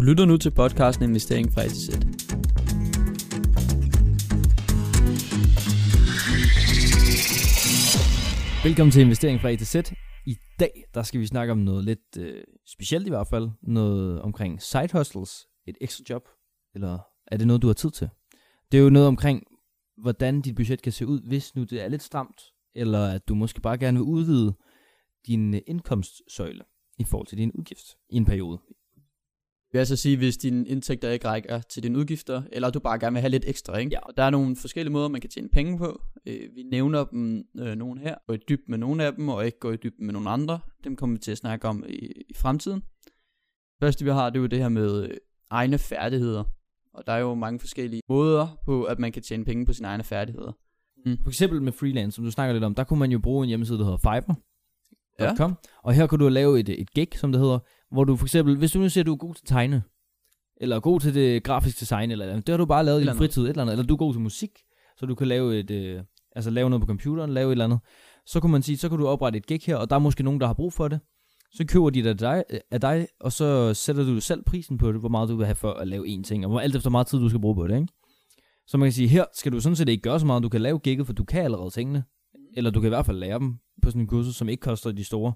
Du lytter nu til podcasten Investering fra A Z. Velkommen til Investering fra A Z. I dag der skal vi snakke om noget lidt øh, specielt i hvert fald. Noget omkring side hustles, et ekstra job. Eller er det noget, du har tid til? Det er jo noget omkring, hvordan dit budget kan se ud, hvis nu det er lidt stramt. Eller at du måske bare gerne vil udvide din indkomstsøjle i forhold til din udgift i en periode. Jeg vil altså sige, hvis dine indtægter ikke rækker til dine udgifter, eller du bare gerne vil have lidt ekstra, ikke? Ja. Og der er nogle forskellige måder, man kan tjene penge på. Øh, vi nævner dem øh, nogle her, gå i dyb med nogle af dem, og ikke gå i dyb med nogle andre. Dem kommer vi til at snakke om i, i fremtiden. Første vi har, det er jo det her med øh, egne færdigheder. Og der er jo mange forskellige måder på, at man kan tjene penge på sine egne færdigheder. For eksempel med freelance, som du snakker lidt om, der kunne man jo bruge en hjemmeside, der hedder Fiverr. Ja. og her kan du lave et, et gig, som det hedder, hvor du for eksempel, hvis du nu siger, at du er god til at tegne, eller er god til det grafiske design, eller, eller det har du bare lavet i din fritid, et eller andet, eller du er god til musik, så du kan lave et, øh, altså lave noget på computeren, lave et eller andet, så kunne man sige, så kan du oprette et gig her, og der er måske nogen, der har brug for det, så køber de det af dig, af dig, og så sætter du selv prisen på det, hvor meget du vil have for at lave en ting, og hvor alt efter hvor meget tid du skal bruge på det, ikke? Så man kan sige, her skal du sådan set ikke gøre så meget, du kan lave gigget, for du kan allerede tingene, eller du kan i hvert fald lære dem på sådan en kursus, som ikke koster de store.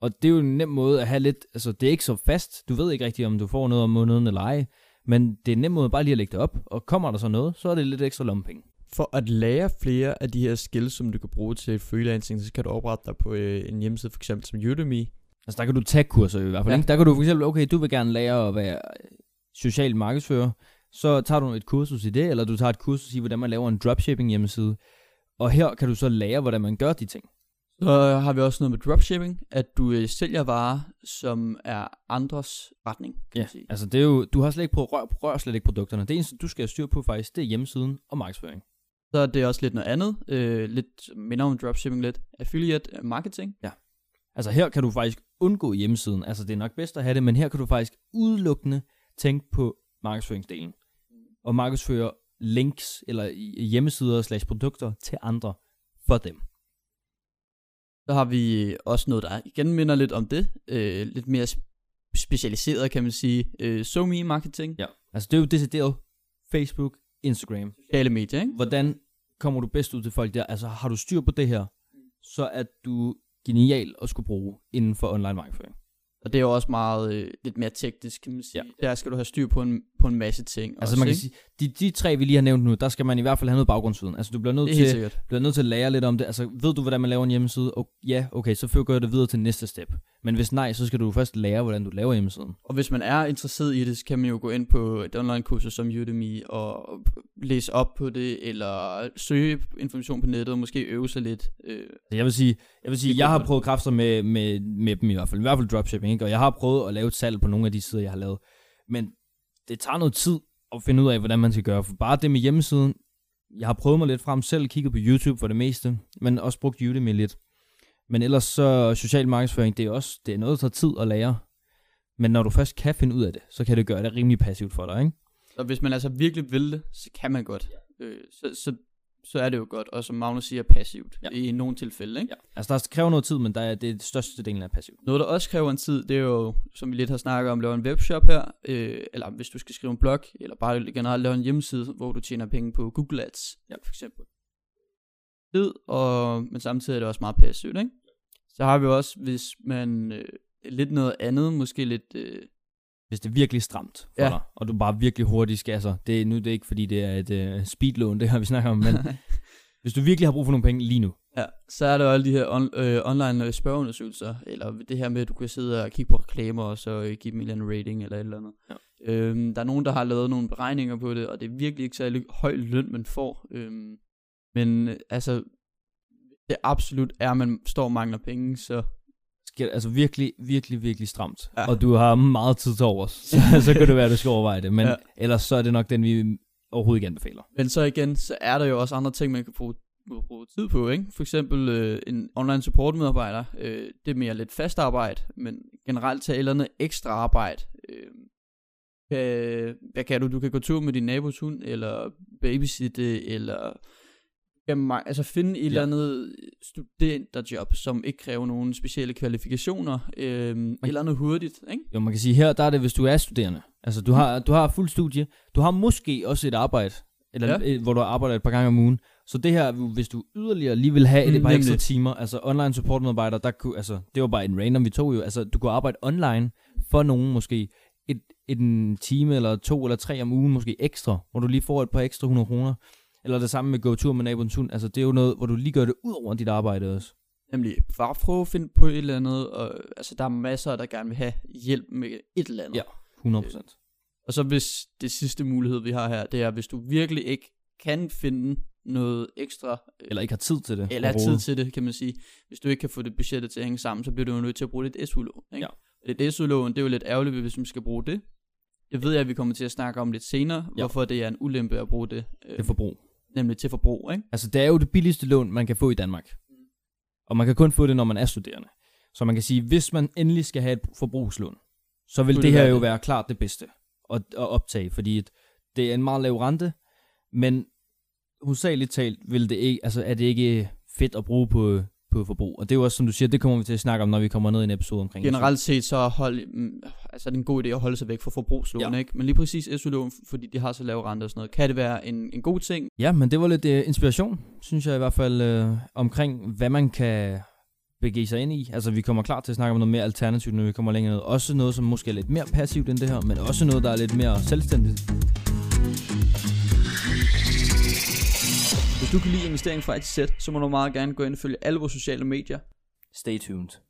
Og det er jo en nem måde at have lidt, altså det er ikke så fast, du ved ikke rigtigt, om du får noget om måneden eller ej, men det er en nem måde bare lige at lægge det op, og kommer der så noget, så er det lidt ekstra lommepenge. For at lære flere af de her skills, som du kan bruge til freelancing, så kan du oprette dig på øh, en hjemmeside, for eksempel som Udemy. Altså der kan du tage kurser i hvert fald, Ja. ikke? Der kan du for eksempel, okay, du vil gerne lære at være social markedsfører, så tager du et kursus i det, eller du tager et kursus i, hvordan man laver en dropshipping hjemmeside, og her kan du så lære, hvordan man gør de ting. Så har vi også noget med dropshipping, at du øh, sælger varer, som er andres retning, kan Ja, sige. altså det er jo, du har slet ikke prøvet, rør, rør slet ikke produkterne. Det eneste, du skal have styr på faktisk, det er hjemmesiden og markedsføring. Så er det også lidt noget andet, øh, lidt minder om dropshipping lidt, affiliate øh, marketing. Altså her kan du faktisk undgå hjemmesiden. Altså det er nok bedst at have det, men her kan du faktisk udelukkende tænke på markedsføringsdelen. Og markedsføre links eller hjemmesider slash produkter til andre for dem. Så har vi også noget, der igen minder lidt om det, øh, lidt mere sp- specialiseret, kan man sige, øh, SoMe marketing, Ja. Altså det er jo decideret Facebook, Instagram. sociale medier, ikke? Hvordan kommer du bedst ud til folk der? Altså har du styr på det her, så er du genial at skulle bruge inden for online markedsføring. Og det er jo også meget øh, lidt mere teknisk, kan man sige. Ja. Der skal du have styr på en, på en masse ting. Altså også, man kan ikke? sige, de, de tre vi lige har nævnt nu, der skal man i hvert fald have noget baggrundsviden. Altså du bliver nødt til sikkert. bliver nødt til at lære lidt om det. Altså, ved du, hvordan man laver en hjemmeside? Og ja, okay, så fører jeg det videre til næste step. Men hvis nej, så skal du først lære, hvordan du laver hjemmesiden. Og hvis man er interesseret i det, så kan man jo gå ind på et online kursus som Udemy og læse op på det, eller søge information på nettet og måske øve sig lidt. Øh, Så jeg vil sige, jeg, vil sige, jeg har prøvet kræfter med, med, med dem i hvert fald. I hvert fald dropshipping, ikke? Og jeg har prøvet at lave et salg på nogle af de sider, jeg har lavet. Men det tager noget tid at finde ud af, hvordan man skal gøre. For bare det med hjemmesiden, jeg har prøvet mig lidt frem selv, kigget på YouTube for det meste, men også brugt Udemy lidt. Men ellers så social markedsføring, det er også det er noget, der tager tid at lære. Men når du først kan finde ud af det, så kan det gøre det rimelig passivt for dig, ikke? og hvis man altså virkelig vil det, så kan man godt. Øh, så, så, så er det jo godt, og som Magnus siger, passivt Ja. i nogle tilfælde. Ikke? Ja. Altså, der kræver noget tid, men der er, det er det største delen af passivt. Noget, der også kræver en tid, det er jo, som vi lidt har snakket om, lave en webshop her, øh, eller hvis du skal skrive en blog, eller bare generelt lave en hjemmeside, hvor du tjener penge på Google Ads, Ja. for eksempel. Tid, og, men samtidig er det også meget passivt, ikke? Så har vi også, hvis man øh, lidt noget andet, måske lidt, øh, Hvis det er virkelig stramt for Ja. dig, og du bare virkelig hurtigt skal, altså, det, nu er det ikke, fordi det er et uh, speedlån, det har vi snakket om, men hvis du virkelig har brug for nogle penge lige nu, ja, så er der alle de her on, øh, online øh, spørgeundersøgelser, eller det her med, at du kan sidde og kigge på reklamer, og så øh, give dem en eller anden rating, eller et eller andet. Ja. Øhm, der er nogen, der har lavet nogle beregninger på det, og det er virkelig ikke særlig høj løn, man får. Øhm, men øh, altså, det absolut er, at man står og mangler penge, så skal altså virkelig, virkelig, virkelig stramt, Ja. og du har meget tid til overs, så, så kan det være, at du skal overveje det, men Ja. ellers så er det nok den, vi overhovedet ikke anbefaler. Men så igen, så er der jo også andre ting, man kan bruge, bruge tid på, ikke? For eksempel øh, en online support medarbejder, øh, det er mere lidt fast arbejde, men generelt tage et eller andet ekstra arbejde. Øh, kan, hvad kan du? Du kan gå tur med din nabos hund, eller babysitte, eller Jamen, altså finde et Ja. eller andet studenterjob, som ikke kræver nogen specielle kvalifikationer, øhm, et eller andet hurtigt, ikke? Jo, man kan sige, her der er det, hvis du er studerende. Altså, du har, du har fuld studie. Du har måske også et arbejde, eller, Ja. ja. hvor du arbejder et par gange om ugen. Så det her, hvis du yderligere lige vil have et Mm, par ekstra timer, altså online support medarbejder, der kunne, altså, det var bare en random, vi tog jo. Altså, du kunne arbejde online for nogen måske et, et, en time eller to eller tre om ugen, måske ekstra, hvor du lige får et par ekstra 100 kroner. Eller det samme med gå tur med naboens hund. Altså, det er jo noget, hvor du lige gør det ud over dit arbejde også. Nemlig, bare prøve at finde på et eller andet, og altså, der er masser, der gerne vil have hjælp med et eller andet. Ja. 100 procent. Og så hvis det sidste mulighed, vi har her, det er, hvis du virkelig ikke kan finde noget ekstra, øh, Eller ikke har tid til det. eller har tid til det, kan man sige. Hvis du ikke kan få det budgettet til at hænge sammen, så bliver du jo nødt til at bruge lidt SU-lån. Ikke? Ja. Lidt SU-lån, det er jo lidt ærgerligt, hvis man skal bruge det. Jeg ved, at vi kommer til at snakke om lidt senere, Ja. hvorfor det er en ulempe at bruge det. Øh, Det forbrug. Nemlig til forbrug, ikke? Altså, det er jo det billigste lån, man kan få i Danmark. Og man kan kun få det, når man er studerende. Så man kan sige, hvis man endelig skal have et forbrugslån, så vil det, det her være jo det? være klart det bedste at, at optage, fordi et, det er en meget lav rente, men hovedsageligt talt vil det ikke, altså er det ikke fedt at bruge på, på forbrug. Og det er jo også, som du siger, det kommer vi til at snakke om, når vi kommer ned i en episode omkring Generelt set så hold, mm, altså, er det en god idé at holde sig væk fra forbrugslån, Ja. ikke? Men lige præcis SU-lån, fordi de har så lave rente og sådan noget, kan det være en, en god ting. Ja, men det var lidt uh, inspiration, synes jeg i hvert fald, uh, omkring hvad man kan begive sig ind i. Altså, vi kommer klar til at snakke om noget mere alternativt, når vi kommer længere ned. Også noget, som måske er lidt mere passivt end det her, men også noget, der er lidt mere selvstændigt. Hvis du kan lide investering fra et sæt, så må du meget gerne gå ind og følge alle vores sociale medier. Stay tuned.